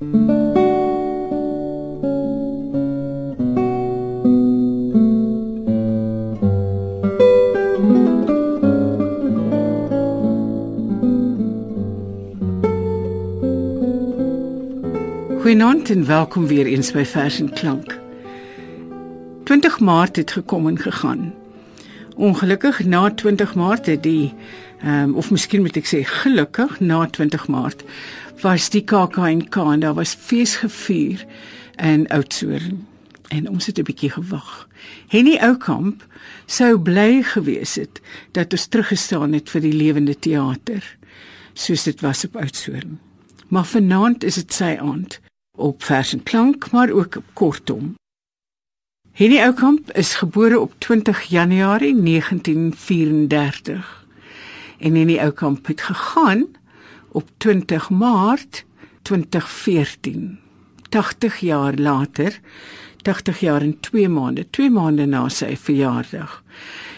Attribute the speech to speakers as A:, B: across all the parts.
A: Goeienaand en welkom weer eens by Vers en Klank. 20 Maart het gekom en gegaan. Ongelukkig na 20 Maart het die ehm um, of miskien moet ek sê gelukkig na 20 Maart was die KAKNK en daar was fees gevier in Oudtshoorn en ons het 'n bietjie gewag. Henny Oukamp sou bly gewees het dat ons teruggestaan het vir die lewende teater soos dit was op Oudtshoorn. Maar vanaand is dit sy aand op vers en klank, maar ook kortom. Henny Oukamp is gebore op 20 Januarie 1934. En Henny Oukamp het gegaan op 20 Maart 2014. 80 jaar later, 80 jaar en 2 maande, 2 maande na sy verjaardag.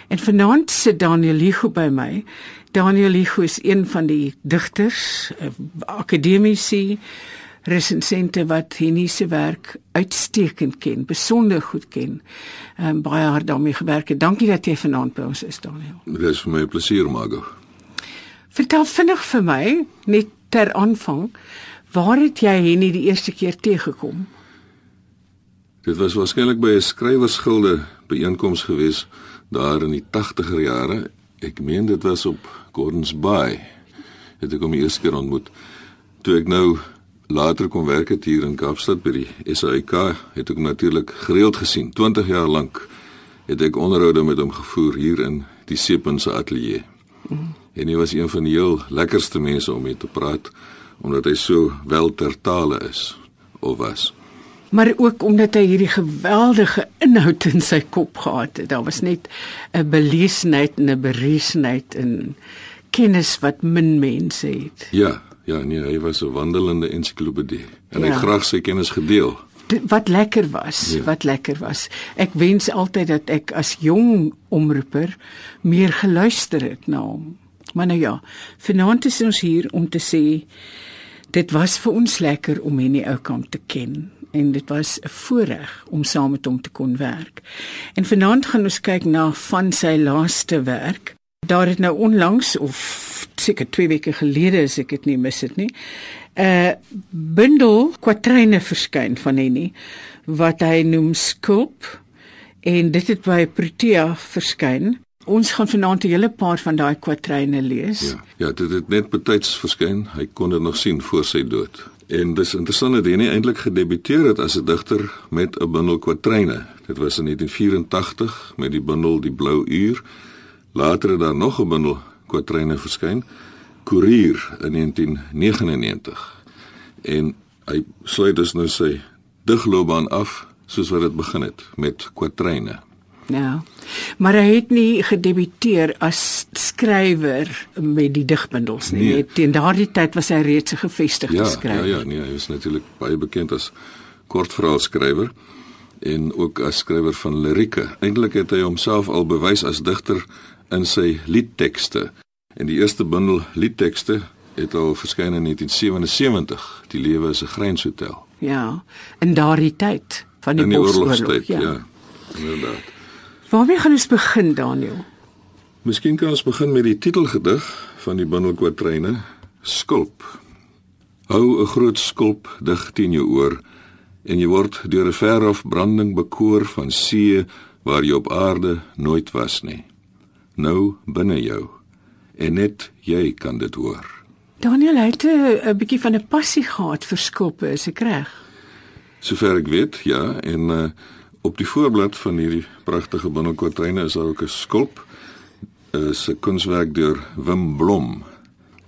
A: En vanaand sit Daniel Ligo by my. Daniel Ligo is een van die digters, eh, akademici, resensente wat Henny se werk uitstekend ken, besonder goed ken. Ehm um, baie hard daarmee gewerk het. Dankie dat jy vanaand by ons is, Daniel.
B: Dit is vir my 'n plesier, Margo.
A: Vertel vinnig vir my net ter aanvang, waar het jy Henny die eerste keer teëgekom?
B: Dit was waarskynlik by 'n skrywersgilde byeenkoms gewees daar in die 80er jare. Ek meen dit was op Gordons Bay. Het ek hom eers keer ontmoet. Toe ek nou later kom werk het hier in Kaapstad by die SAIK, het ek natuurlik gereeld gesien. 20 jaar lank het ek onderhoude met hom gevoer hier in die Sepen se ateljee. Mm. En hy was een van die heel lekkerste mense om mee te praat omdat hy so wel ter tale is of was.
A: Maar ook omdat hy hierdie geweldige inhoud in sy kop gehad het. Daar was net 'n belesenheid en 'n beresenheid en kennis wat min mense het.
B: Ja, Ja, nee, hy was 'n wandelende ensiklopedie en ja. hy het graag sy kennis gedeel.
A: Wat lekker was, ja. wat lekker was. Ek wens altyd dat ek as jong omroeper meer geluister het na hom. Maar nou ja, vanaand is ons hier om te sê dit was vir ons lekker om hierdie ou kamp te ken en dit was 'n voorreg om saam met hom te kon werk. En vanaand gaan ons kyk na van sy laaste werk. Daar het nou onlangs of seker 2 weke gelede as ek dit nie mis het nie. 'n bundel kwatryne verskyn van Henny wat hy noem Skulp en dit het by Protea verskyn. Ons gaan vanaand 'n hele paar van daai kwatryne lees.
B: Ja, ja, dit het net betyds verskyn. Hy kon dit nog sien voor sy dood. En dis interessant dat Henny eintlik gedebuteer het as 'n digter met 'n bundel kwatryne. Dit was in 1984 met die bundel Die Blou Uur. Later het daar nog 'n bundel kwatryne verskyn. Koerier in 1999. En hy sluit dus nou sy digloopbaan af soos wat dit begin het met kwatryne.
A: Ja. Maar hy het nie gedebuteer as skrywer met die digbundels nie. Nee. Teen daardie tyd was hy reeds 'n gevestigde
B: ja,
A: skrywer.
B: Ja, ja, nee, hy is natuurlik baie bekend as kortverhaalskrywer en ook as skrywer van lirieke. Eintlik het hy homself al bewys as digter in sy liedtekste. En die eerste bundel liedtekste het al verskyn in 1977. Die lewe is 'n grenshotel.
A: Ja, in daardie tyd van die,
B: die oorlogstyd, ja. ja. Inderdaad.
A: Waarmee gaan ons begin, Daniel?
B: Miskien kan ons begin met die titelgedig van die bundel kwatryne, Skulp. Hou 'n groot skulp dig teen jou oor en jy word deur 'n verhof branding bekoor van see waar jy op aarde nooit was nie. Nou binne jou en net jy kan dit hoor.
A: Daniel het 'n bietjie van 'n passie gehad vir skulpe, is ek reg?
B: Sover ek weet, ja, en uh, op die voorblad van hierdie pragtige binnekwartreine is daar ook 'n skulp. Is 'n kunswerk deur Wim Blom.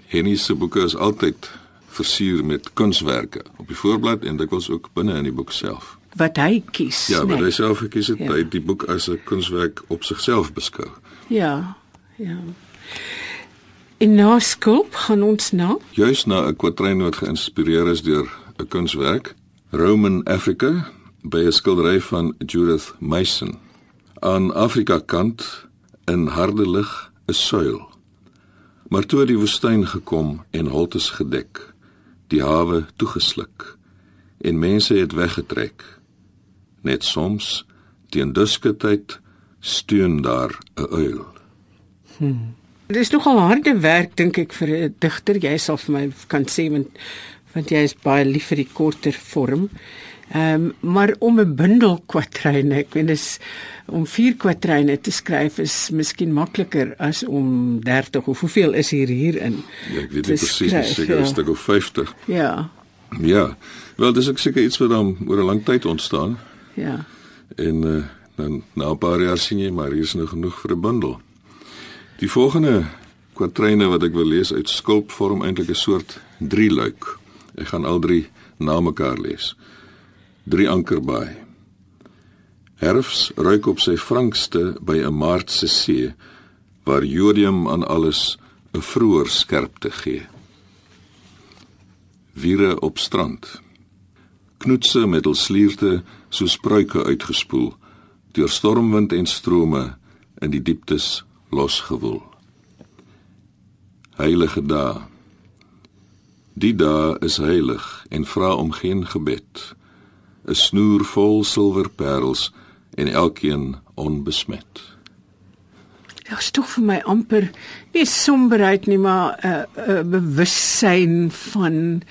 B: Henny se boeke is altyd versier met kunswerke op die voorblad en dikwels ook binne in die boek self.
A: Wat hy kies.
B: Ja, wat nee. hy self gekies het, ja. hy die boek as 'n kunswerk op sigself beskou.
A: Ja. Ja. En na skulp gaan ons na
B: juis na 'n kwatryn wat geïnspireer is deur 'n kunswerk, Roman Africa, by 'n skildery van Judith Mason. Aan Afrika kant in harde lig 'n suil. Maar toe die woestyn gekom en holtes gedek, die hawe toegesluk, en mense het weggetrek. Net soms teen dusketyd steun daar 'n uil.
A: Hmm. Dit is nogal harde werk dink ek vir 'n digter. Jy sal vir my kan sê want want jy is baie lief vir die korter vorm. Ehm um, maar om 'n bundel kwatryne, ek weet dis om vier kwatryne te skryf is miskien makliker as om 30 of hoeveel is hier hierin?
B: Ja, ek weet nie presies, seker 'n ja. stuk of 50.
A: Ja.
B: Ja. Wel, dis ek seker iets wat dan oor 'n lang tyd ontstaan.
A: Ja.
B: En uh, dan na 'n paar jaar sien jy maar hier is nog genoeg vir 'n bundel. Die volgende kwatryne wat ek wil lees uit skulp vorm eintlik 'n soort drie luik. Ek gaan al drie na mekaar lees drie ankerbaai. Herfs ruik op sy frankste by 'n maartse see waar jodium aan alles 'n vroeër skerpte gee. Wiere op strand. Knoetse met hul slierte so spruike uitgespoel deur stormwind en strome in die dieptes losgewoel. Heilige dae. Die dae is heilig en vra om geen gebed 'n snoer vol silwerparels en elkeen onbesmet.
A: Ja, stof vir my amper nie somberheid nie, maar 'n uh, 'n uh, bewussyn van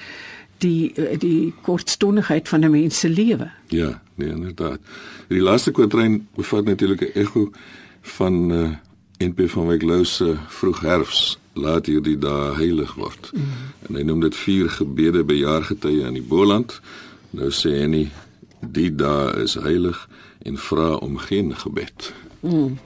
A: die uh, die kortstondigheid van 'n mens se lewe.
B: Ja, nee, inderdaad. Die laaste kwatryn bevat natuurlik 'n ego van uh, eh, NP van Wyk Lou se vroeg herfs laat hierdie dae heilig word. Mm. En hy noem dit vier gebede by jaargetye in die Boland. Nou sê hy nie die dae is heilig en vra om geen gebed. Mm.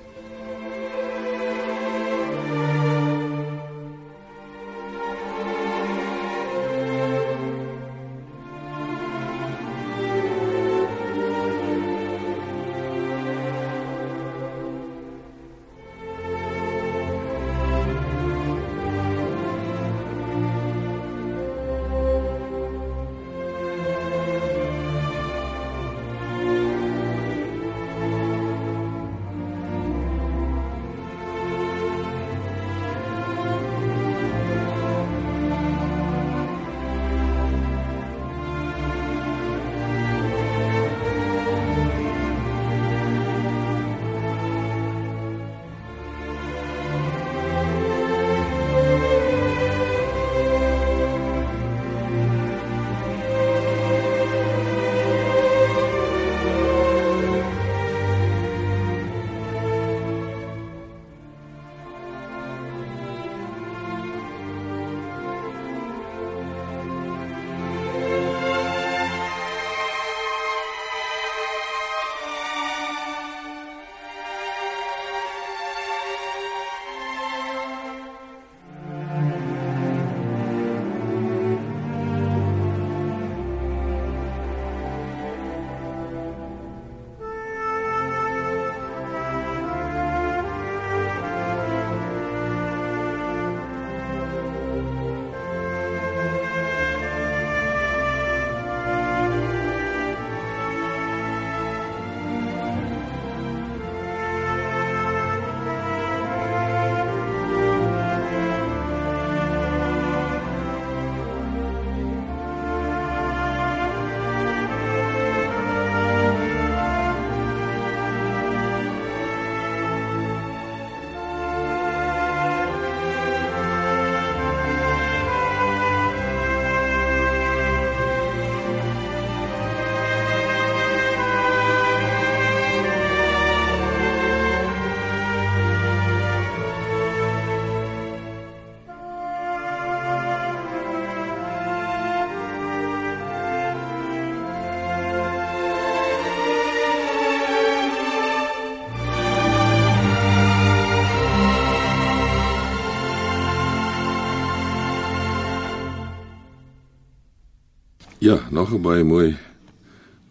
B: Ja, nog 'n baie mooi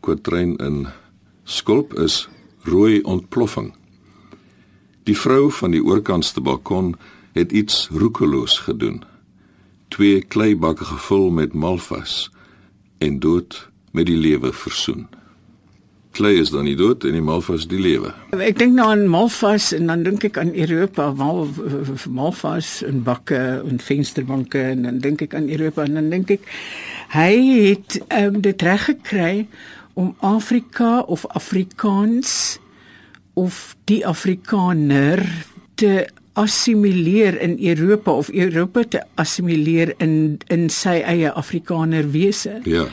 B: kwatryn in skulp is rooi ontploffing. Die vrou van die oorkantste balkon het iets roekeloos gedoen. Twee kleibakke gevul met malvas en dood met die lewe versoen. Klei is dan nie dood en die malvas die lewe.
A: Ek dink nou aan malvas en dan dink ek aan Europa, mal, malvas en bakke en vensterbanke en dan dink ek aan Europa en dan dink ek Hy het um, dit reg gekry om Afrika of Afrikaans of die Afrikaner te assimileer in Europa of Europa te assimileer in in sy eie Afrikaner wese.
B: Ja.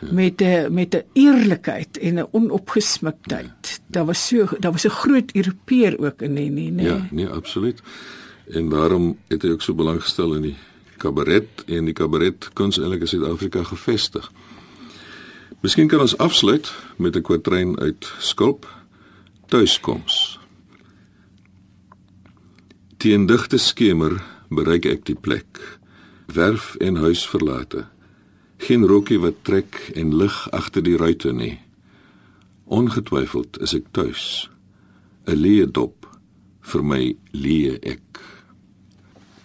B: ja.
A: Met 'n met 'n eerlikheid en 'n onopgesmiktheid. Ja. Daar was so daar was 'n groot Europeër ook in nee nee.
B: Ja, nee, absoluut. En daarom het hy ook so belang gestel in die kabaret en die kabaret kuns eintlik in Suid-Afrika gevestig. Miskien kan ons afsluit met 'n kwatryn uit Skulp Tuiskoms. Teen digte skemer bereik ek die plek. Werf en huis verlate. Geen rokkie wat trek en lig agter die ruitte nie. Ongetwyfeld is ek tuis. 'n Leë dop vir my leë ek.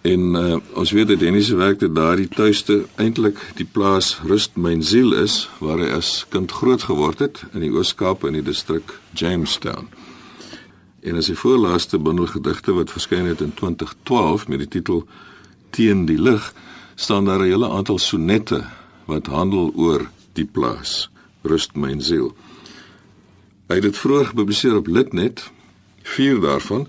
B: En uh, ons weet dat Dennis se werk dit daardie tuiste eintlik die plaas Rust myn siel is waar hy as kind groot geword het in die Oos-Kaap in die distrik Jamestown. En as die voorlaaste bundel gedigte wat verskyn het in 2012 met die titel Teen die lig, staan daar 'n hele aantal sonette wat handel oor die plaas. Rust my siel. Hy het dit vroeër gepubliseer op Litnet, vier daarvan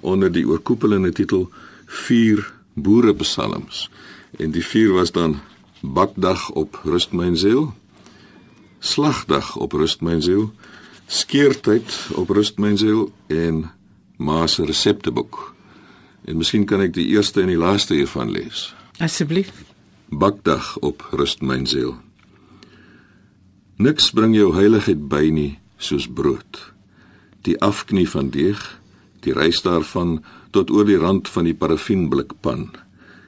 B: onder die oorkoepelende titel Vier boerepsalms. En die vier was dan Bakdag op Rust my siel, Slagdag op Rust my siel, Skeertyd op rust my siel en Ma se resepteboek. En miskien kan ek die eerste en die laaste hiervan lees.
A: Asseblief.
B: Bakdag op rust my siel. Niks bring jou heiligheid by nie soos brood. Die afknie van deeg, die rys daarvan tot oor die rand van die parafienblikpan.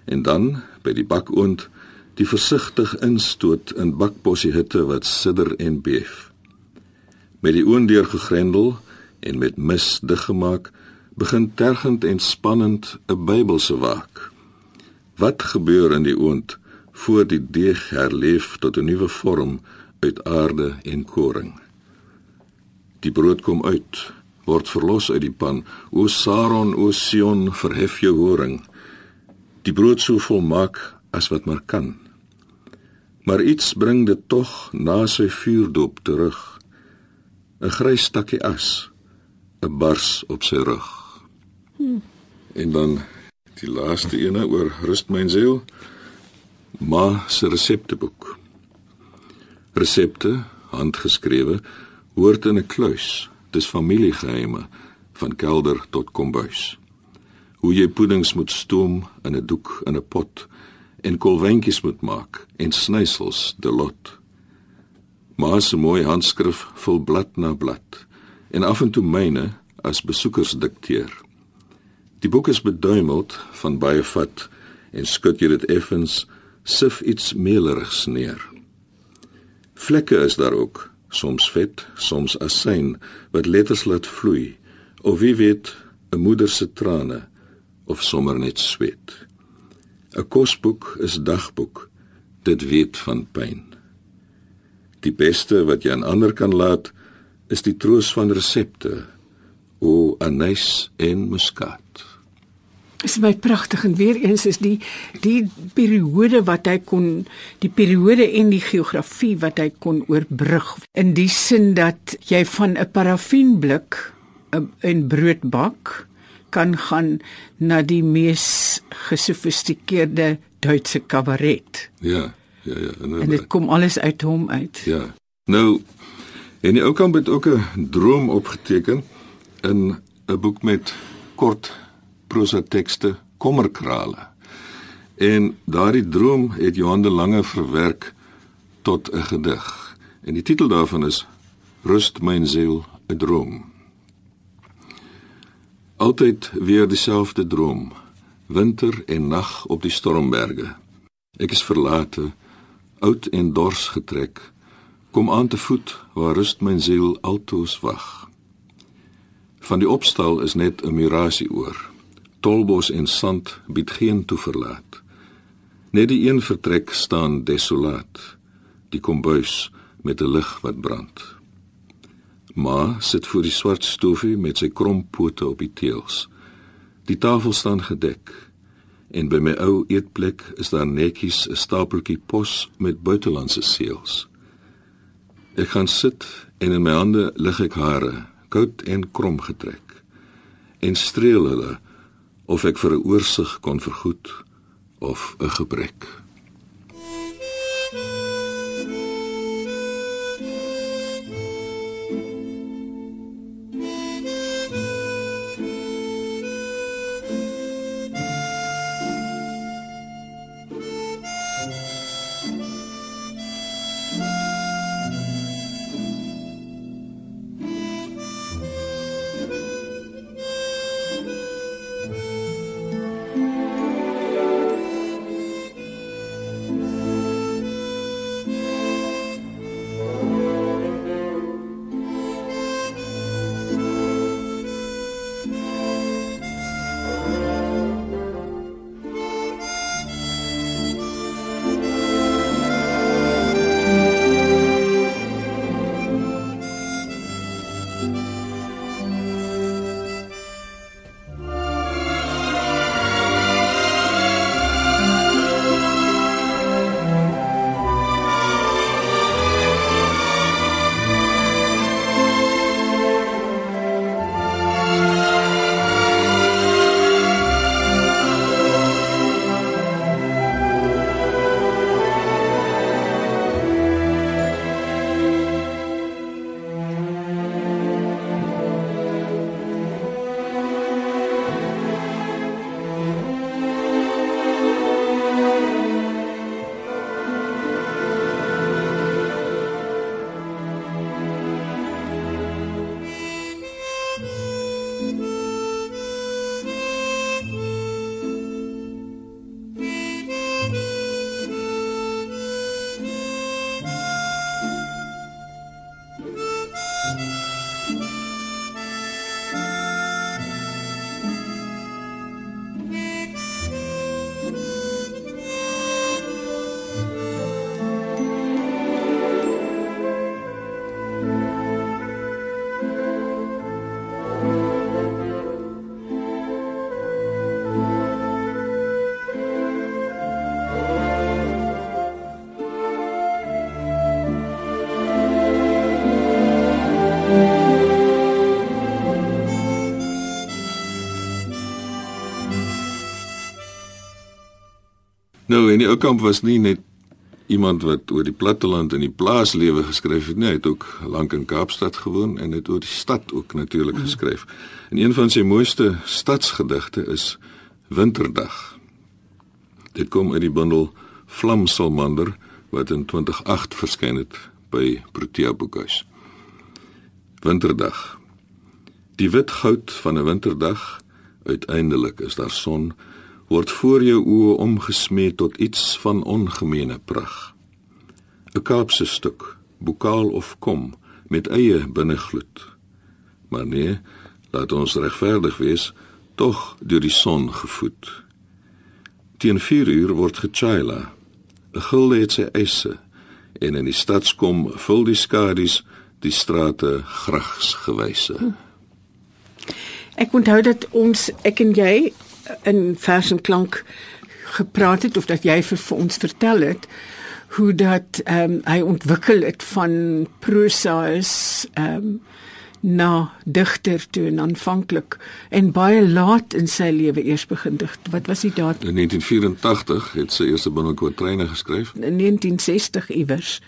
B: En dan by die bakoond die versigtig instoot in bakpossie hitte wat sidder en beef met die oond deur gegrendel en met mis diggemaak, begin tergend en spannend 'n Bybelse waak. Wat gebeur in die oond voor die deeg herleef tot 'n nuwe vorm uit aarde en koring? Die brood kom uit, word verlos uit die pan. O Saron, o Sion, verhef jou horing. Die brood so volmaak as wat maar kan. Maar iets bring dit tog na sy vuurdoop terug 'n grys stukkie as, 'n bars op sy rug. Hmm. En dan die laaste ene oor rust my siel, ma se resepteboek. Resepte, handgeskrewe, hoort in 'n kluis. Dis familiegeheime van kelder tot kombuis. Hoe jy puddings moet stoom in 'n doek in 'n pot en kolwentjies moet maak en snysels de lot. Maar se mooi handskrif vul blad na blad en af en toe myne as besoekers dikteer. Die boek is beduimeld van baie vat en skud jy dit effens sif iets meelerigs neer. Vlekke is daar ook, soms vet, soms asyn wat letters laat vloei of wie weet 'n moeder se trane of sommer net sweet. 'n Kosboek is dagboek, dit weet van pyn. Die beste wat jy aan ander kan laat, is die troos van resepte. O anys en muskaat.
A: Dit is baie pragtig en weer eens is die die periode wat hy kon die periode en die geografie wat hy kon oorbrug in die sin dat jy van 'n parafienblik in brood bak kan gaan na die mees gesofistikeerde Duitse kabaret.
B: Ja. Ja ja,
A: en, en dit kom alles uit hom uit.
B: Ja. Nou en die ou kamp het ook 'n droom opgeteken in 'n boek met kort prosa tekste, Kommerkrale. En daardie droom het Johan de Lange verwerk tot 'n gedig. En die titel daarvan is Rust myn siel, 'n droom. Altyd weer dieselfde droom. Winter en nag op die stormberge. Ek is verlate oud en dors getrek, kom aan te voet waar rust my siel altoos wag. Van die opstal is net 'n mirasie oor. Tolbos en sand bied geen toeverlaat. Net die een vertrek staan desolaat, die kombuis met 'n lig wat brand. Ma sit voor die swart stofie met sy krompote op die teels. Die tafel staan gedek. En by my ou eetplek is daar netjies 'n stapeltjie pos met buitelandse seels. Ek gaan sit en in my hande lig ek hare, koud en krom getrek, en streel hulle of ek vir 'n oorsig kon vergoed of 'n gebrek. En die ou kamp was nie net iemand wat oor die platteland en die plaaslewe geskryf het nie, hy het ook lank in Kaapstad gewoon en het oor die stad ook natuurlik geskryf. En een van sy mooiste stadsgedigte is Winterdag. Dit kom uit die bundel Vlamsalmander wat in 2008 verskyn het by Protea Boekhuis. Winterdag. Die wit goud van 'n winterdag, uiteindelik is daar son word voor jou oë omgesmee tot iets van ongemeene pragt. 'n Kaapse stuk, bokaal of kom met eie binnegloed. Maar nee, laat ons regverdig wees, tog deur die son gevoed. Teen 4 uur word gechaila. 'n Gulde het sy eise en in die stadskom vul die skadu's die strate grags gewyse.
A: Ek onthou dat ons ek en jy in vers en klank gepraat het of dat jy vir, vir ons vertel het hoe dat ehm um, hy ontwikkel het van prosa is ehm um, na digter toe en aanvanklik en baie laat in sy lewe eers begin dig. Wat was die datum?
B: In 1984 het sy eerste bundel Quatraine geskryf.
A: In 1960 iewers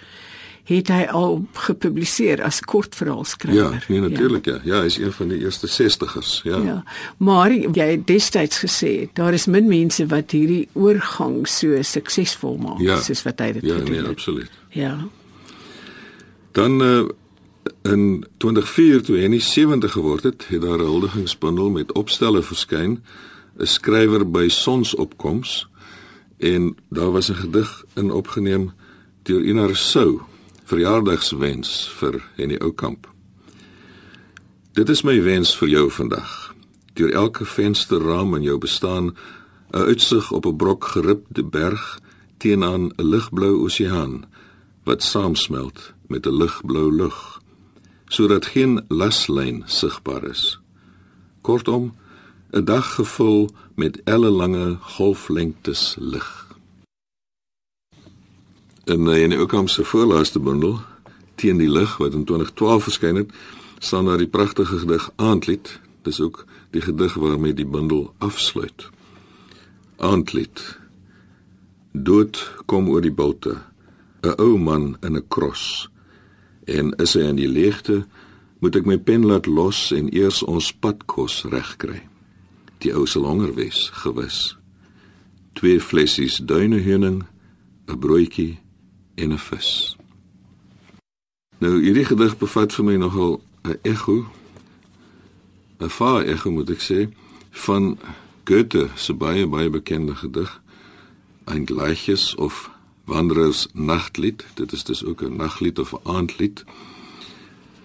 A: het hy al gepubliseer as kortverhaalskrywer.
B: Ja, nee, natuurlik ja. ja. Ja, hy is een van die eerste 60ers, ja. Ja.
A: Maar jy het destyds gesê daar is min mense wat hierdie oorgang so suksesvol maak
B: ja.
A: soos wat hy dit
B: ja,
A: gedoen
B: nee,
A: het.
B: Ja, absoluut.
A: Ja.
B: Dan uh, in 2004 toe hy 70 geword het, het daar 'n huldigingsbundel met opstelle verskyn, 'n skrywer by sonsopkoms en daar was 'n gedig in opgeneem deur Ina Rousseau verjaardagswens vir Henny Oukamp. Dit is my wens vir jou vandag. Deur elke vensterraam in jou bestaan 'n uitsig op 'n brok geribde berg teenoor 'n ligblou oseaan wat saamsmelt met 'n ligblou lug sodat geen laslyn sigbaar is. Kortom, 'n dag gevul met ellelange golflengtes lig. Eh, in die Oukamp se voorlaaste bundel teen die lig wat in 2012 verskyn het, staan daar die pragtige gedig Aandlied. Dis ook die gedig waarmee die bundel afsluit. Aandlied. Dood kom oor die boute. 'n Ou man in 'n kros. En is hy in die leegte, moet ek my pen laat los en eers ons padkos regkry. Die ou sal honger wees, gewis. Twee flessies duineheuning, 'n broodjie en 'n vis. Nou hierdie gedig bevat vir my nogal 'n ekko 'n vaar ekko moet ek sê van Goethe se baie baie bekende gedig Ein gleiches of Wanderers Nachtlied. Dit is dus ook 'n naglied of 'n aandlied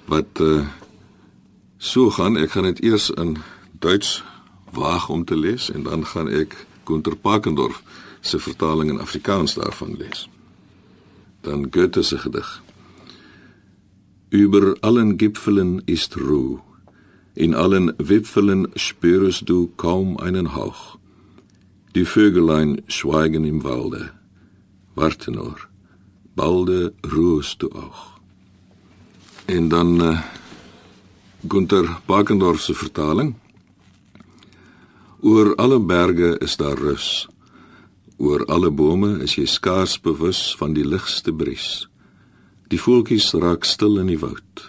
B: wat uh, so gaan. Ek gaan dit eers in Duits waag om te lees en dan gaan ek Günter Pakendorf se vertaling in Afrikaans daarvan lees dan Goethe se gedig Über allen Gipfeln ist Ruhe. In allen Wipfeln spürst du kaum einen Hauch. Die Vögelein schweigen im Walde. Warte nur, balde ruhest du auch. En dan uh, Gunther Bakendorf se vertaling. Oor alle berge is daar rus. Oor alle bome is jy skaars bewus van die ligste bries. Die voeltjies raak stil in die woud.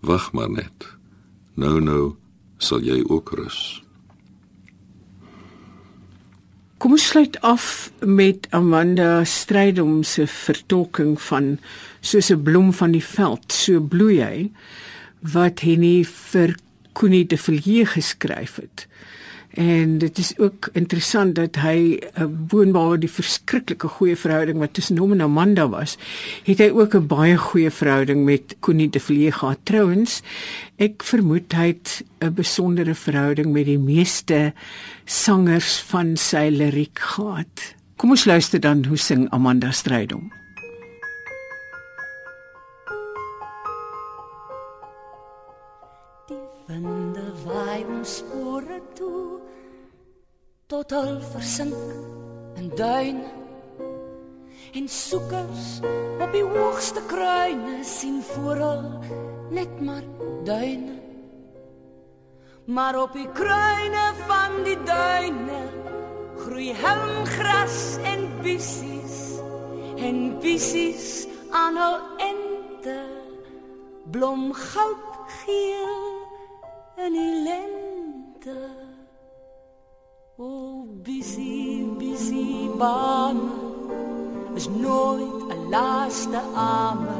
B: Wag maar net. Nou nou sal jy ook rus.
A: Kom ons sluit af met Amanda Strydom se vertolking van soos 'n bloem van die veld, so bloei hy wat Henny vir Koenie de Villiers geskryf het. En dit is ook interessant dat hy 'n eh, boonbaar die verskriklike goeie verhouding wat tussen hom en Amanda was, het hy ook 'n baie goeie verhouding met Connie de Villiers gehad. Trouwens, ek vermoed hy het 'n besondere verhouding met die meeste sangers van sy liriek gehad. Kom ons luister dan hoe sing Amanda Strydom.
C: Winde waai ons spore toe tot al versink in duine en soekers op die hoogste kruine sien vooral net maar duine maar op die kruine van die duine groei helmgras en bissies en bissies aan hul ente blom goudgeel lente O busy busy baan. Is nooit 'n laaste ame.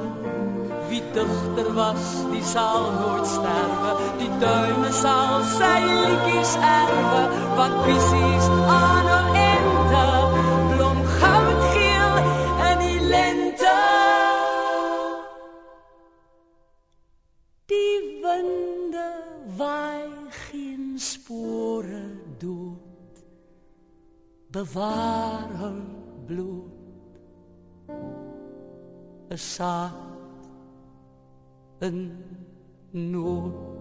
C: Wie digter was die sal nooit sterwe. Die duine sal sy liedjies erwe. Wat busy's aan bewaar hul bloed. 'n saad in nood